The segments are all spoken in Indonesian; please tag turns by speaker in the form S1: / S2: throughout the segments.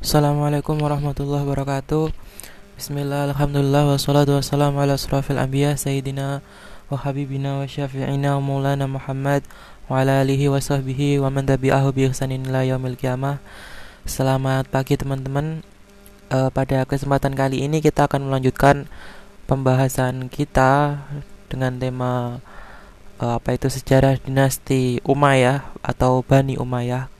S1: Assalamualaikum warahmatullahi wabarakatuh. Bismillah, Alhamdulillah, wassalatu wassalamu ala asrafil anbiya Sayyidina wa habibina wa syafi'ina wa maulana Muhammad Wa ala alihi wa sahbihi wa man tabi'ahu bi ihsanin ila yaumil qiyamah. Selamat pagi teman-teman. Uh, Pada kesempatan kali ini kita akan melanjutkan pembahasan kita Dengan tema uh, apa itu sejarah dinasti Umayyah atau Bani Umayyah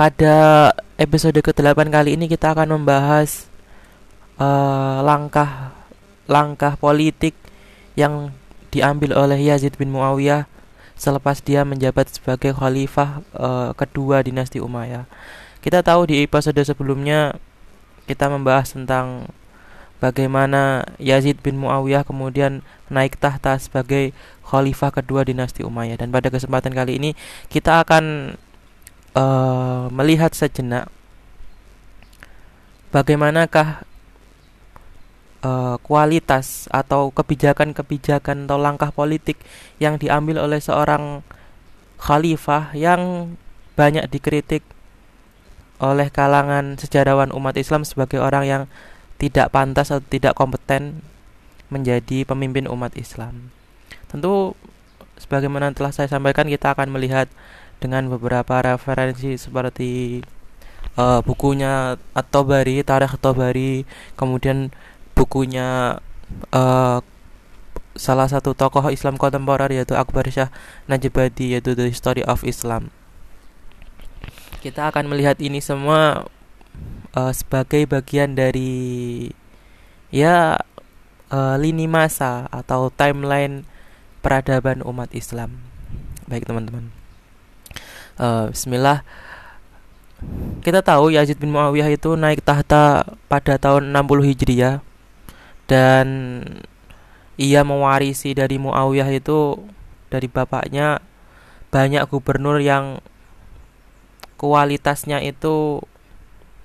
S1: pada episode ke-8 kali ini kita akan membahas uh, langkah langkah politik yang diambil oleh Yazid bin Muawiyah selepas dia menjabat sebagai khalifah uh, kedua dinasti Umayyah. Kita tahu di episode sebelumnya kita membahas tentang bagaimana Yazid bin Muawiyah kemudian naik tahta sebagai khalifah kedua dinasti Umayyah dan pada kesempatan kali ini kita akan uh, melihat sejenak bagaimanakah uh, kualitas atau kebijakan-kebijakan atau langkah politik yang diambil oleh seorang khalifah yang banyak dikritik oleh kalangan sejarawan umat Islam sebagai orang yang tidak pantas atau tidak kompeten menjadi pemimpin umat Islam. Tentu sebagaimana telah saya sampaikan kita akan melihat dengan beberapa referensi seperti uh, bukunya At-Tabari, Tarikh Tabari, kemudian bukunya uh, salah satu tokoh Islam kontemporer yaitu Akbar Syah Najibadi yaitu The History of Islam. Kita akan melihat ini semua uh, sebagai bagian dari ya uh, lini masa atau timeline peradaban umat Islam. Baik teman-teman uh, Bismillah kita tahu Yazid bin Muawiyah itu naik tahta pada tahun 60 Hijriah dan ia mewarisi dari Muawiyah itu dari bapaknya banyak gubernur yang kualitasnya itu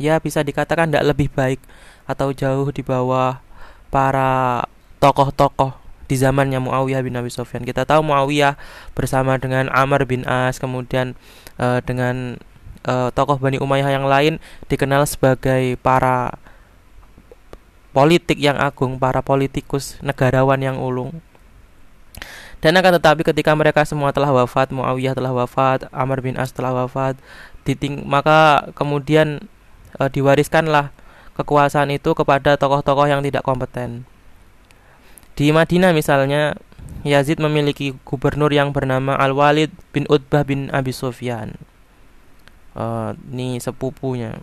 S1: ya bisa dikatakan tidak lebih baik atau jauh di bawah para tokoh-tokoh di zamannya Muawiyah bin Abi Sufyan. Kita tahu Muawiyah bersama dengan Amr bin As kemudian uh, dengan uh, tokoh Bani Umayyah yang lain dikenal sebagai para politik yang agung, para politikus negarawan yang ulung. Dan akan tetapi ketika mereka semua telah wafat, Muawiyah telah wafat, Amr bin As telah wafat, diting maka kemudian e, diwariskanlah kekuasaan itu kepada tokoh-tokoh yang tidak kompeten. Di Madinah misalnya Yazid memiliki gubernur yang bernama Al-Walid bin Utbah bin Abi Sufyan. Uh, ini sepupunya.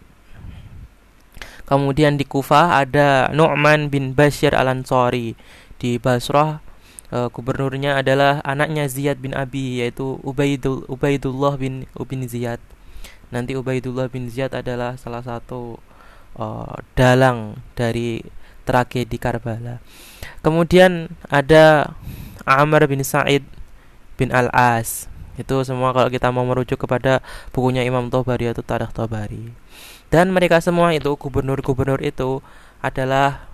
S1: Kemudian di Kufah ada Nu'man bin Bashir Al-Ansari. Di Basrah uh, gubernurnya adalah anaknya Ziyad bin Abi yaitu Ubaidul, Ubaidullah bin Ubin Ziyad. Nanti Ubaidullah bin Ziyad adalah salah satu uh, dalang dari tragedi Karbala. Kemudian ada Amr bin Sa'id bin Al-As. Itu semua kalau kita mau merujuk kepada bukunya Imam Tabari atau Tarikh Tabari. Dan mereka semua itu gubernur-gubernur itu adalah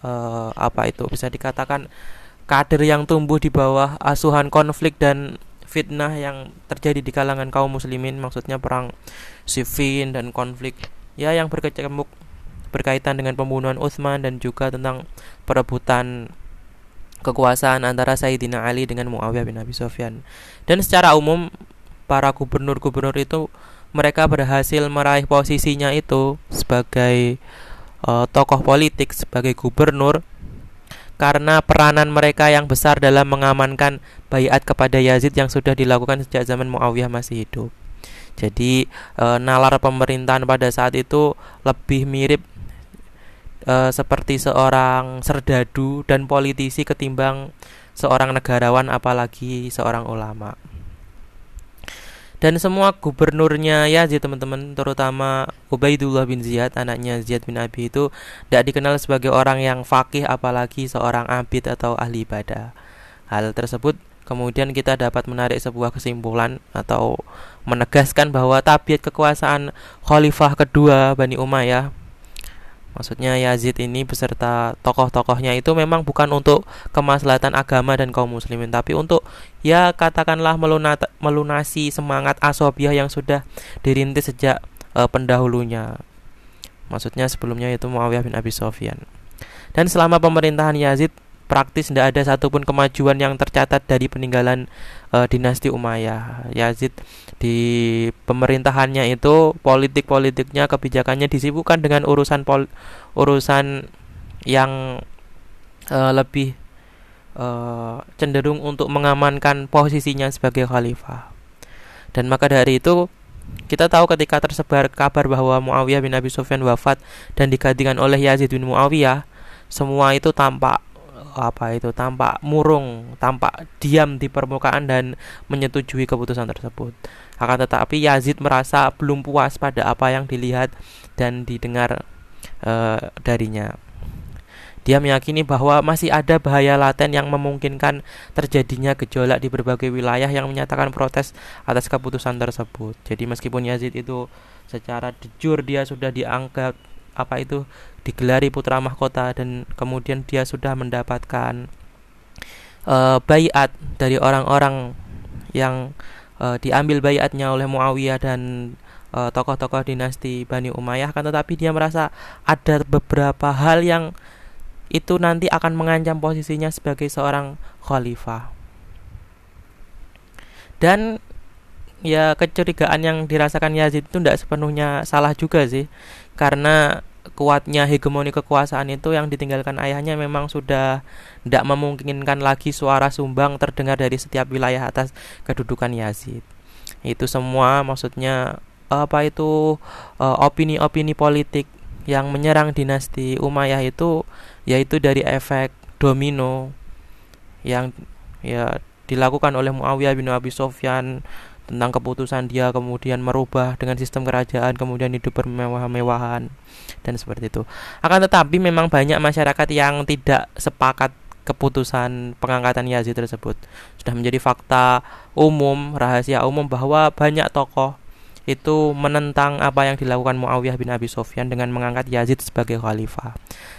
S1: uh, apa itu bisa dikatakan kader yang tumbuh di bawah asuhan konflik dan fitnah yang terjadi di kalangan kaum muslimin maksudnya perang Siffin dan konflik ya yang berkecamuk berkaitan dengan pembunuhan Utsman dan juga tentang perebutan kekuasaan antara Sayyidina Ali dengan Muawiyah bin Abi Sufyan. Dan secara umum para gubernur-gubernur itu mereka berhasil meraih posisinya itu sebagai uh, tokoh politik, sebagai gubernur karena peranan mereka yang besar dalam mengamankan bayat kepada Yazid yang sudah dilakukan sejak zaman Muawiyah masih hidup. Jadi e, nalar pemerintahan pada saat itu lebih mirip uh, seperti seorang serdadu dan politisi ketimbang seorang negarawan apalagi seorang ulama. Dan semua gubernurnya Yazid teman-teman terutama Ubaidullah bin Ziyad anaknya Ziyad bin Abi itu tidak dikenal sebagai orang yang fakih apalagi seorang abid atau ahli ibadah. Hal tersebut kemudian kita dapat menarik sebuah kesimpulan atau menegaskan bahwa tabiat kekuasaan khalifah kedua Bani Umayyah Maksudnya Yazid ini beserta tokoh-tokohnya itu memang bukan untuk kemaslahatan agama dan kaum muslimin tapi untuk ya katakanlah melunasi semangat asobiah yang sudah dirintis sejak uh, pendahulunya. Maksudnya sebelumnya itu Muawiyah bin Abi Sofyan. Dan selama pemerintahan Yazid praktis tidak ada satupun kemajuan yang tercatat dari peninggalan uh, dinasti Umayyah. Yazid di pemerintahannya itu politik-politiknya kebijakannya disibukkan dengan urusan pol urusan yang uh, lebih uh, cenderung untuk mengamankan posisinya sebagai khalifah. Dan maka dari itu kita tahu ketika tersebar kabar bahwa Muawiyah bin Abi Sufyan wafat dan digantikan oleh Yazid bin Muawiyah, semua itu tampak apa itu tampak murung, tampak diam di permukaan dan menyetujui keputusan tersebut. Akan tetapi Yazid merasa belum puas pada apa yang dilihat dan didengar uh, darinya. Dia meyakini bahwa masih ada bahaya laten yang memungkinkan terjadinya gejolak di berbagai wilayah yang menyatakan protes atas keputusan tersebut. Jadi meskipun Yazid itu secara jujur dia sudah dianggap apa itu digelari putra mahkota dan kemudian dia sudah mendapatkan uh, bayat dari orang-orang yang uh, diambil bayatnya oleh Muawiyah dan tokoh tokoh-tokoh dinasti Bani Umayyah kan tetapi dia merasa ada beberapa hal yang itu nanti akan mengancam posisinya sebagai seorang khalifah. Dan ya kecurigaan yang dirasakan Yazid itu tidak sepenuhnya salah juga sih, karena kuatnya hegemoni kekuasaan itu yang ditinggalkan ayahnya memang sudah tidak memungkinkan lagi suara sumbang terdengar dari setiap wilayah atas kedudukan Yazid. Itu semua maksudnya apa itu eh, opini-opini politik yang menyerang dinasti Umayyah itu yaitu dari efek domino yang ya dilakukan oleh Muawiyah bin Abi Sofyan tentang keputusan dia kemudian merubah dengan sistem kerajaan kemudian hidup bermewah-mewahan dan seperti itu. Akan tetapi memang banyak masyarakat yang tidak sepakat keputusan pengangkatan Yazid tersebut. Sudah menjadi fakta umum, rahasia umum bahwa banyak tokoh itu menentang apa yang dilakukan Muawiyah bin Abi Sofyan dengan mengangkat Yazid sebagai khalifah.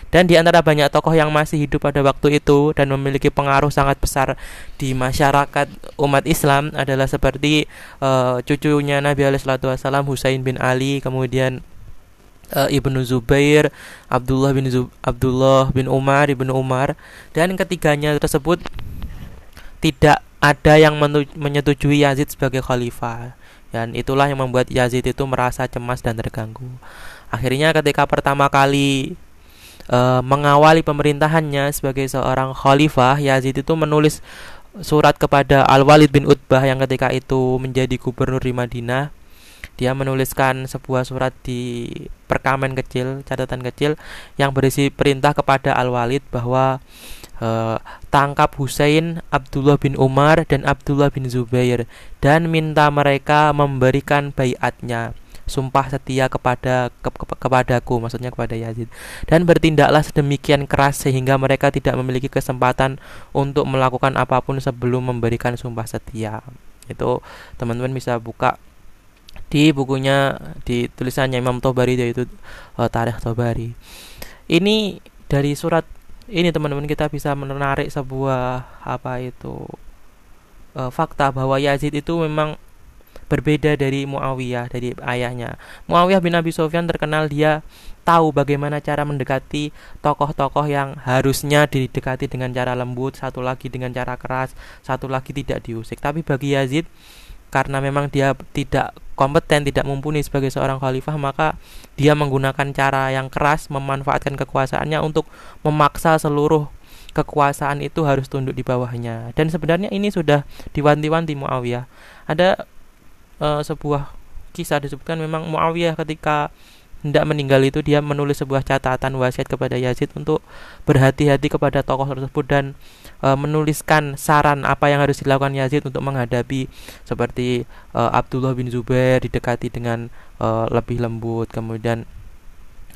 S1: Dan di antara banyak tokoh yang masih hidup pada waktu itu dan memiliki pengaruh sangat besar di masyarakat umat Islam adalah seperti uh, cucunya Nabi Alaihissalam Husain bin Ali, kemudian uh, Ibnu Zubair, Abdullah bin Zub Abdullah bin Umar, Ibnu Umar dan ketiganya tersebut tidak ada yang menyetujui Yazid sebagai khalifah dan itulah yang membuat Yazid itu merasa cemas dan terganggu. Akhirnya ketika pertama kali e, mengawali pemerintahannya sebagai seorang khalifah, Yazid itu menulis surat kepada Al-Walid bin Utbah yang ketika itu menjadi gubernur di Madinah. Dia menuliskan sebuah surat di perkamen kecil, catatan kecil yang berisi perintah kepada Al-Walid bahwa uh, tangkap Husain, Abdullah bin Umar dan Abdullah bin Zubair dan minta mereka memberikan bayatnya. Sumpah setia kepada ke, ke, kepadaku maksudnya kepada Yazid. Dan bertindaklah sedemikian keras sehingga mereka tidak memiliki kesempatan untuk melakukan apa pun sebelum memberikan sumpah setia. Itu teman-teman bisa buka di bukunya di tulisannya Imam Tobari yaitu uh, Tarikh Tobari. Ini dari surat ini teman-teman kita bisa menarik sebuah apa itu uh, fakta bahwa Yazid itu memang berbeda dari Muawiyah dari ayahnya. Muawiyah bin Abi Sofyan terkenal dia tahu bagaimana cara mendekati tokoh-tokoh yang harusnya didekati dengan cara lembut, satu lagi dengan cara keras, satu lagi tidak diusik. Tapi bagi Yazid karena memang dia tidak kompeten, tidak mumpuni sebagai seorang khalifah, maka dia menggunakan cara yang keras memanfaatkan kekuasaannya untuk memaksa seluruh kekuasaan itu harus tunduk di bawahnya. Dan sebenarnya ini sudah diwanti-wanti Muawiyah. Ada uh, sebuah kisah disebutkan memang Muawiyah ketika hendak meninggal itu dia menulis sebuah catatan wasiat kepada Yazid untuk berhati-hati kepada tokoh tersebut dan e, menuliskan saran apa yang harus dilakukan Yazid untuk menghadapi seperti e, Abdullah bin Zubair didekati dengan e, lebih lembut. Kemudian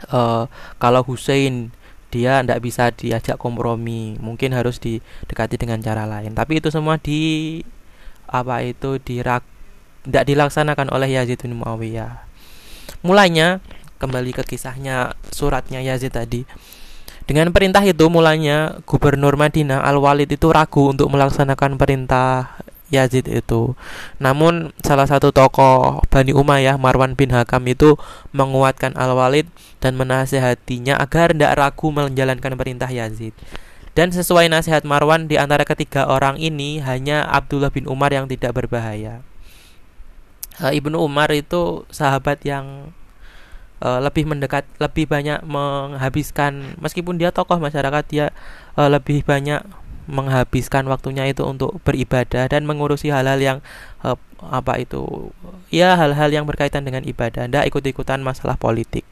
S1: e, kalau Hussein dia tidak bisa diajak kompromi mungkin harus didekati dengan cara lain. Tapi itu semua di apa itu dirak tidak dilaksanakan oleh Yazid bin Muawiyah. Mulanya kembali ke kisahnya suratnya Yazid tadi dengan perintah itu mulanya gubernur Madinah Al-Walid itu ragu untuk melaksanakan perintah Yazid itu. Namun salah satu tokoh Bani Umayyah Marwan bin Hakam itu menguatkan Al-Walid dan menasehatinya agar tidak ragu menjalankan perintah Yazid. Dan sesuai nasihat Marwan di antara ketiga orang ini hanya Abdullah bin Umar yang tidak berbahaya. Uh, Ibnu Umar itu sahabat yang uh, lebih mendekat, lebih banyak menghabiskan meskipun dia tokoh masyarakat dia uh, lebih banyak menghabiskan waktunya itu untuk beribadah dan mengurusi hal-hal yang uh, apa itu ya hal-hal yang berkaitan dengan ibadah ndak ikut-ikutan masalah politik.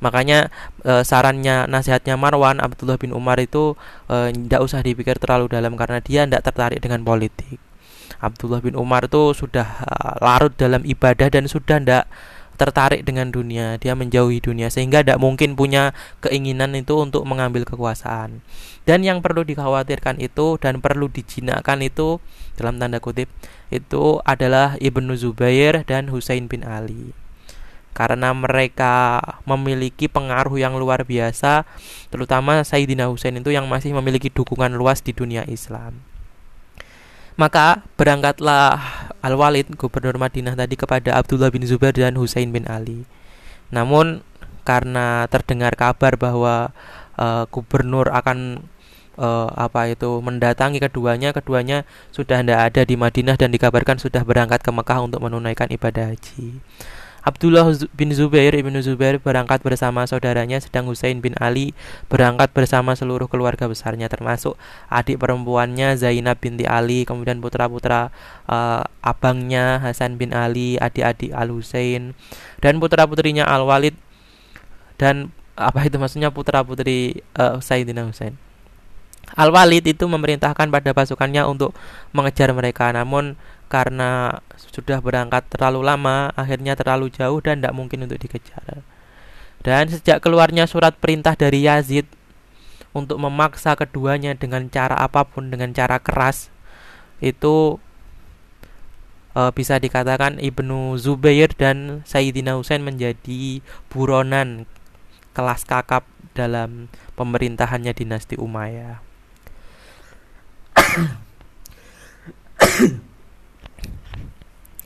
S1: Makanya e, sarannya nasihatnya Marwan Abdullah bin Umar itu tidak usah dipikir terlalu dalam karena dia tidak tertarik dengan politik. Abdullah bin Umar itu sudah larut dalam ibadah dan sudah tidak tertarik dengan dunia, dia menjauhi dunia sehingga tidak mungkin punya keinginan itu untuk mengambil kekuasaan. Dan yang perlu dikhawatirkan itu dan perlu dijinakkan itu dalam tanda kutip itu adalah Ibnu Zubair dan Husain bin Ali. Karena mereka memiliki pengaruh yang luar biasa, terutama Sayyidina Husain itu yang masih memiliki dukungan luas di dunia Islam. Maka berangkatlah Al-Walid, gubernur Madinah tadi kepada Abdullah bin Zubair dan Husain bin Ali. Namun karena terdengar kabar bahwa uh, gubernur akan uh, apa itu mendatangi keduanya, keduanya sudah tidak ada di Madinah dan dikabarkan sudah berangkat ke Mekah untuk menunaikan ibadah haji. Abdullah bin Zubair ibnu Zubair berangkat bersama saudaranya sedang Husain bin Ali berangkat bersama seluruh keluarga besarnya termasuk adik perempuannya Zainab binti Ali kemudian putra-putra uh, abangnya Hasan bin Ali adik-adik Al Husain dan putra-putrinya Al Walid dan apa itu maksudnya putra-putri uh, Sayyidina Husain. Al-Walid itu memerintahkan pada pasukannya untuk mengejar mereka namun karena sudah berangkat terlalu lama akhirnya terlalu jauh dan tidak mungkin untuk dikejar. Dan sejak keluarnya surat perintah dari Yazid untuk memaksa keduanya dengan cara apa pun dengan cara keras itu e, bisa dikatakan Ibnu Zubair dan Sayyidina Husain menjadi buronan kelas kakap dalam pemerintahannya dinasti Umayyah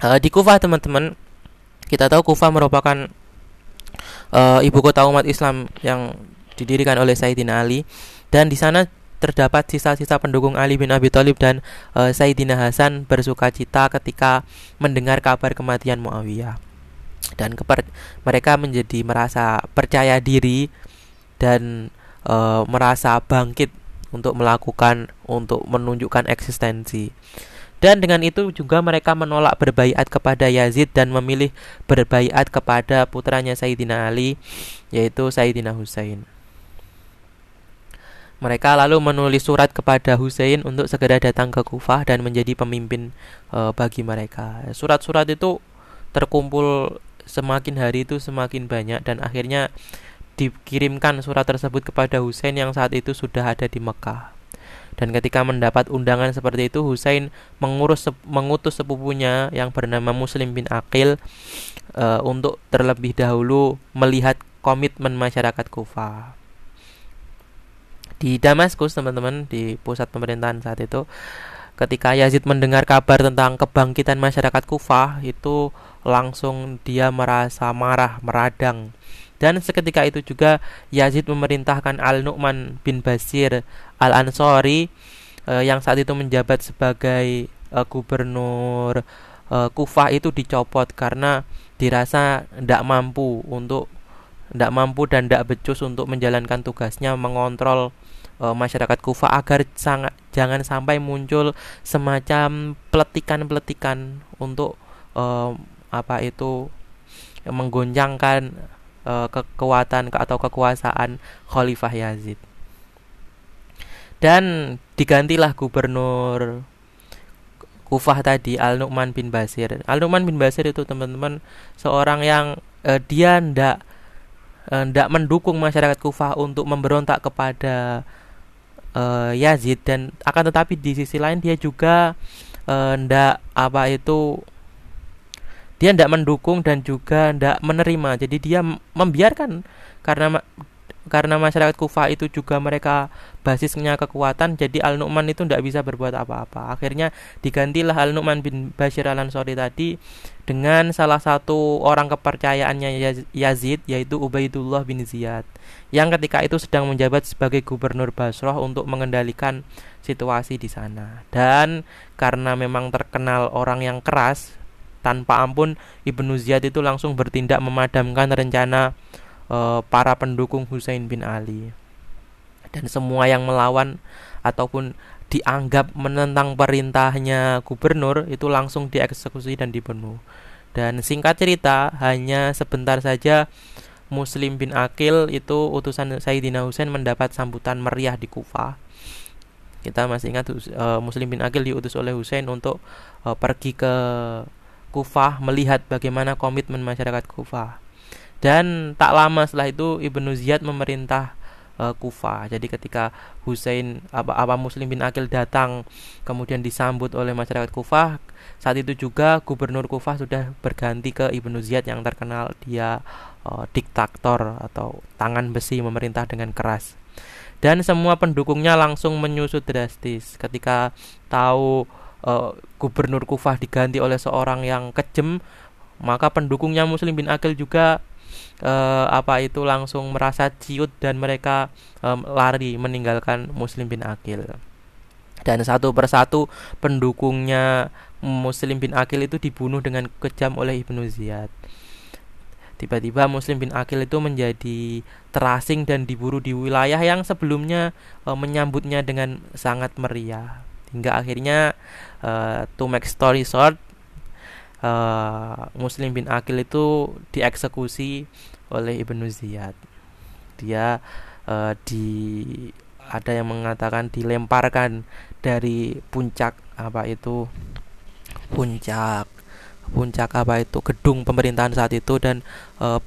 S1: uh, di Kufah teman-teman kita tahu Kufah merupakan uh, ibu kota umat Islam yang didirikan oleh Sayyidina Ali dan di sana terdapat sisa-sisa pendukung Ali bin Abi Thalib dan uh, Sayyidina Hasan bersuka cita ketika mendengar kabar kematian Muawiyah dan keper mereka menjadi merasa percaya diri dan uh, merasa bangkit untuk melakukan untuk menunjukkan eksistensi. Dan dengan itu juga mereka menolak berbaiat kepada Yazid dan memilih berbaiat kepada putranya Sayyidina Ali yaitu Sayyidina Husain. Mereka lalu menulis surat kepada Husain untuk segera datang ke Kufah dan menjadi pemimpin e, bagi mereka. Surat-surat itu terkumpul semakin hari itu semakin banyak dan akhirnya dikirimkan surat tersebut kepada Husain yang saat itu sudah ada di Mekah. Dan ketika mendapat undangan seperti itu, Husain mengurus mengutus sepupunya yang bernama Muslim bin Aqil uh, untuk terlebih dahulu melihat komitmen masyarakat Kufah. Di Damaskus, teman-teman, di pusat pemerintahan saat itu, ketika Yazid mendengar kabar tentang kebangkitan masyarakat Kufah, itu langsung dia merasa marah, meradang dan seketika itu juga Yazid memerintahkan Al-Nu'man bin Basir Al-Ansori uh, yang saat itu menjabat sebagai uh, gubernur uh, Kufah itu dicopot karena dirasa tidak mampu untuk tidak mampu dan tidak becus untuk menjalankan tugasnya mengontrol uh, masyarakat Kufah agar sangat jangan sampai muncul semacam peletikan-peletikan untuk uh, apa itu menggoncangkan uh, kekuatan atau kekuasaan Khalifah Yazid. Dan digantilah gubernur Kufah tadi Al-Nu'man bin Basir. Al-Nu'man bin Basir itu teman-teman seorang yang uh, dia ndak uh, ndak mendukung masyarakat Kufah untuk memberontak kepada uh, Yazid dan akan tetapi di sisi lain dia juga uh, ndak apa itu dia tidak mendukung dan juga tidak menerima jadi dia membiarkan karena karena masyarakat Kufah itu juga mereka basisnya kekuatan jadi Al Nu'man itu tidak bisa berbuat apa-apa. Akhirnya digantilah Al Nu'man bin Bashir Al Ansori tadi dengan salah satu orang kepercayaannya Yazid yaitu Ubaidullah bin Ziyad yang ketika itu sedang menjabat sebagai gubernur Basrah untuk mengendalikan situasi di sana. Dan karena memang terkenal orang yang keras tanpa ampun Ibnu Ziyad itu langsung bertindak memadamkan rencana uh, para pendukung Husain bin Ali dan semua yang melawan ataupun dianggap menentang perintahnya gubernur itu langsung dieksekusi dan dibunuh. Dan singkat cerita, hanya sebentar saja Muslim bin Akil itu utusan Sayyidina Husain mendapat sambutan meriah di Kufah. Kita masih ingat uh, Muslim bin Akil diutus oleh Husain untuk uh, pergi ke Kufah melihat bagaimana komitmen masyarakat Kufah. Dan tak lama setelah itu Ibnu Ziyad memerintah uh, Kufa. Jadi ketika Husain apa, apa Muslim bin Akil datang kemudian disambut oleh masyarakat Kufa, saat itu juga gubernur Kufa sudah berganti ke Ibnu Ziyad yang terkenal dia uh, diktator atau tangan besi memerintah dengan keras. Dan semua pendukungnya langsung menyusut drastis ketika tahu uh, gubernur Kufah diganti oleh seorang yang kejem, maka pendukungnya Muslim bin Akil juga uh, apa itu langsung merasa ciut dan mereka lari meninggalkan Muslim bin Akil. Dan satu persatu pendukungnya Muslim bin Akil itu dibunuh dengan kejam oleh Ibnu Ziyad. Tiba-tiba Muslim bin Akil itu menjadi terasing dan diburu di wilayah yang sebelumnya uh, menyambutnya dengan sangat meriah. Hingga akhirnya uh, to make story short uh, Muslim bin Akil itu dieksekusi oleh Ibnu Ziyad. Dia uh, di ada yang mengatakan dilemparkan dari puncak apa itu puncak puncak apa itu gedung pemerintahan saat itu dan uh,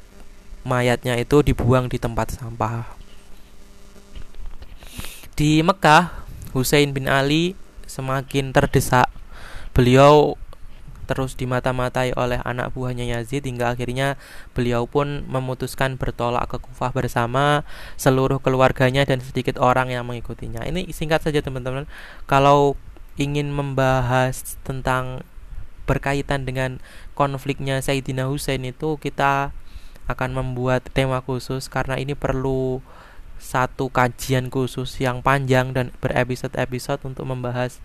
S1: mayatnya itu dibuang di tempat sampah. Di Mekah, Hussein bin Ali semakin terdesak. Beliau terus dimata-matai oleh anak buahnya Yazid hingga akhirnya beliau pun memutuskan bertolak ke Kufah bersama seluruh keluarganya dan sedikit orang yang mengikutinya. Ini singkat saja teman-teman. Kalau ingin membahas tentang berkaitan dengan konfliknya Sayyidina Husain itu kita akan membuat tema khusus karena ini perlu satu kajian khusus yang panjang dan berepisode-episode untuk membahas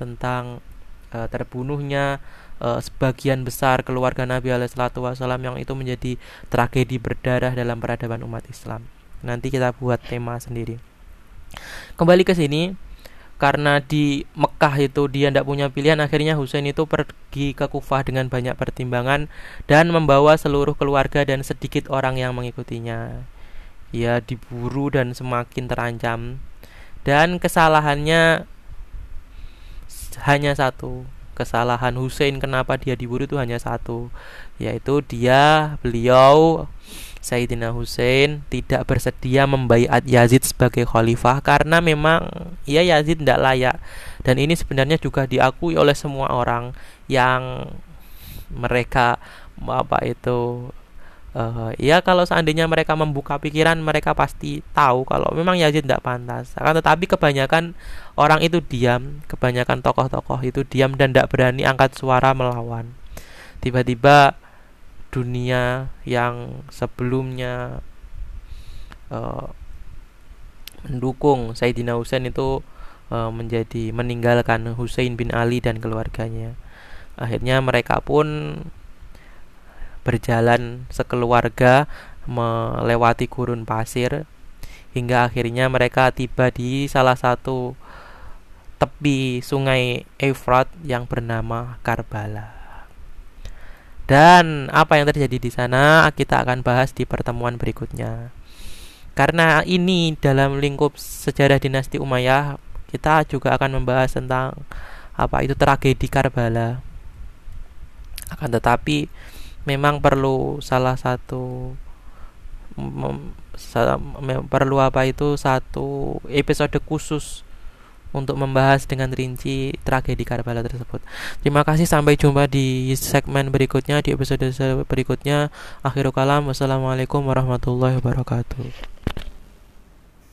S1: tentang uh, terbunuhnya uh, sebagian besar keluarga Nabi Alaihissalam yang itu menjadi tragedi berdarah dalam peradaban umat Islam. Nanti kita buat tema sendiri. Kembali ke sini, karena di Mekah itu dia tidak punya pilihan, akhirnya Husain itu pergi ke Kufah dengan banyak pertimbangan dan membawa seluruh keluarga dan sedikit orang yang mengikutinya. Ia diburu dan semakin terancam. Dan kesalahannya hanya satu, kesalahan Hussein kenapa dia diburu itu hanya satu yaitu dia beliau Sayyidina Hussein tidak bersedia membaiat Yazid sebagai khalifah karena memang ya Yazid tidak layak. Dan ini sebenarnya juga diakui oleh semua orang yang mereka apa itu uh, ya kalau seandainya mereka membuka pikiran mereka pasti tahu kalau memang Yazid tidak pantas. Akan tetapi kebanyakan orang itu diam kebanyakan tokoh-tokoh itu diam dan tidak berani angkat suara melawan. Tiba-tiba dunia yang sebelumnya uh, mendukung Sayyidina Husain itu uh, menjadi meninggalkan Husain bin Ali dan keluarganya. Akhirnya mereka pun berjalan sekeluarga melewati gurun pasir hingga akhirnya mereka tiba di salah satu tepi sungai Efrat yang bernama Karbala. Dan apa yang terjadi di sana kita akan bahas di pertemuan berikutnya. Karena ini dalam lingkup sejarah dinasti Umayyah, kita juga akan membahas tentang apa itu tragedi Karbala. Akan tetapi memang perlu salah satu perlu apa itu satu episode khusus untuk membahas dengan rinci tragedi Karbala tersebut. Terima kasih sampai jumpa di segmen berikutnya di episode berikutnya. Akhirul kalam wassalamualaikum warahmatullahi wabarakatuh.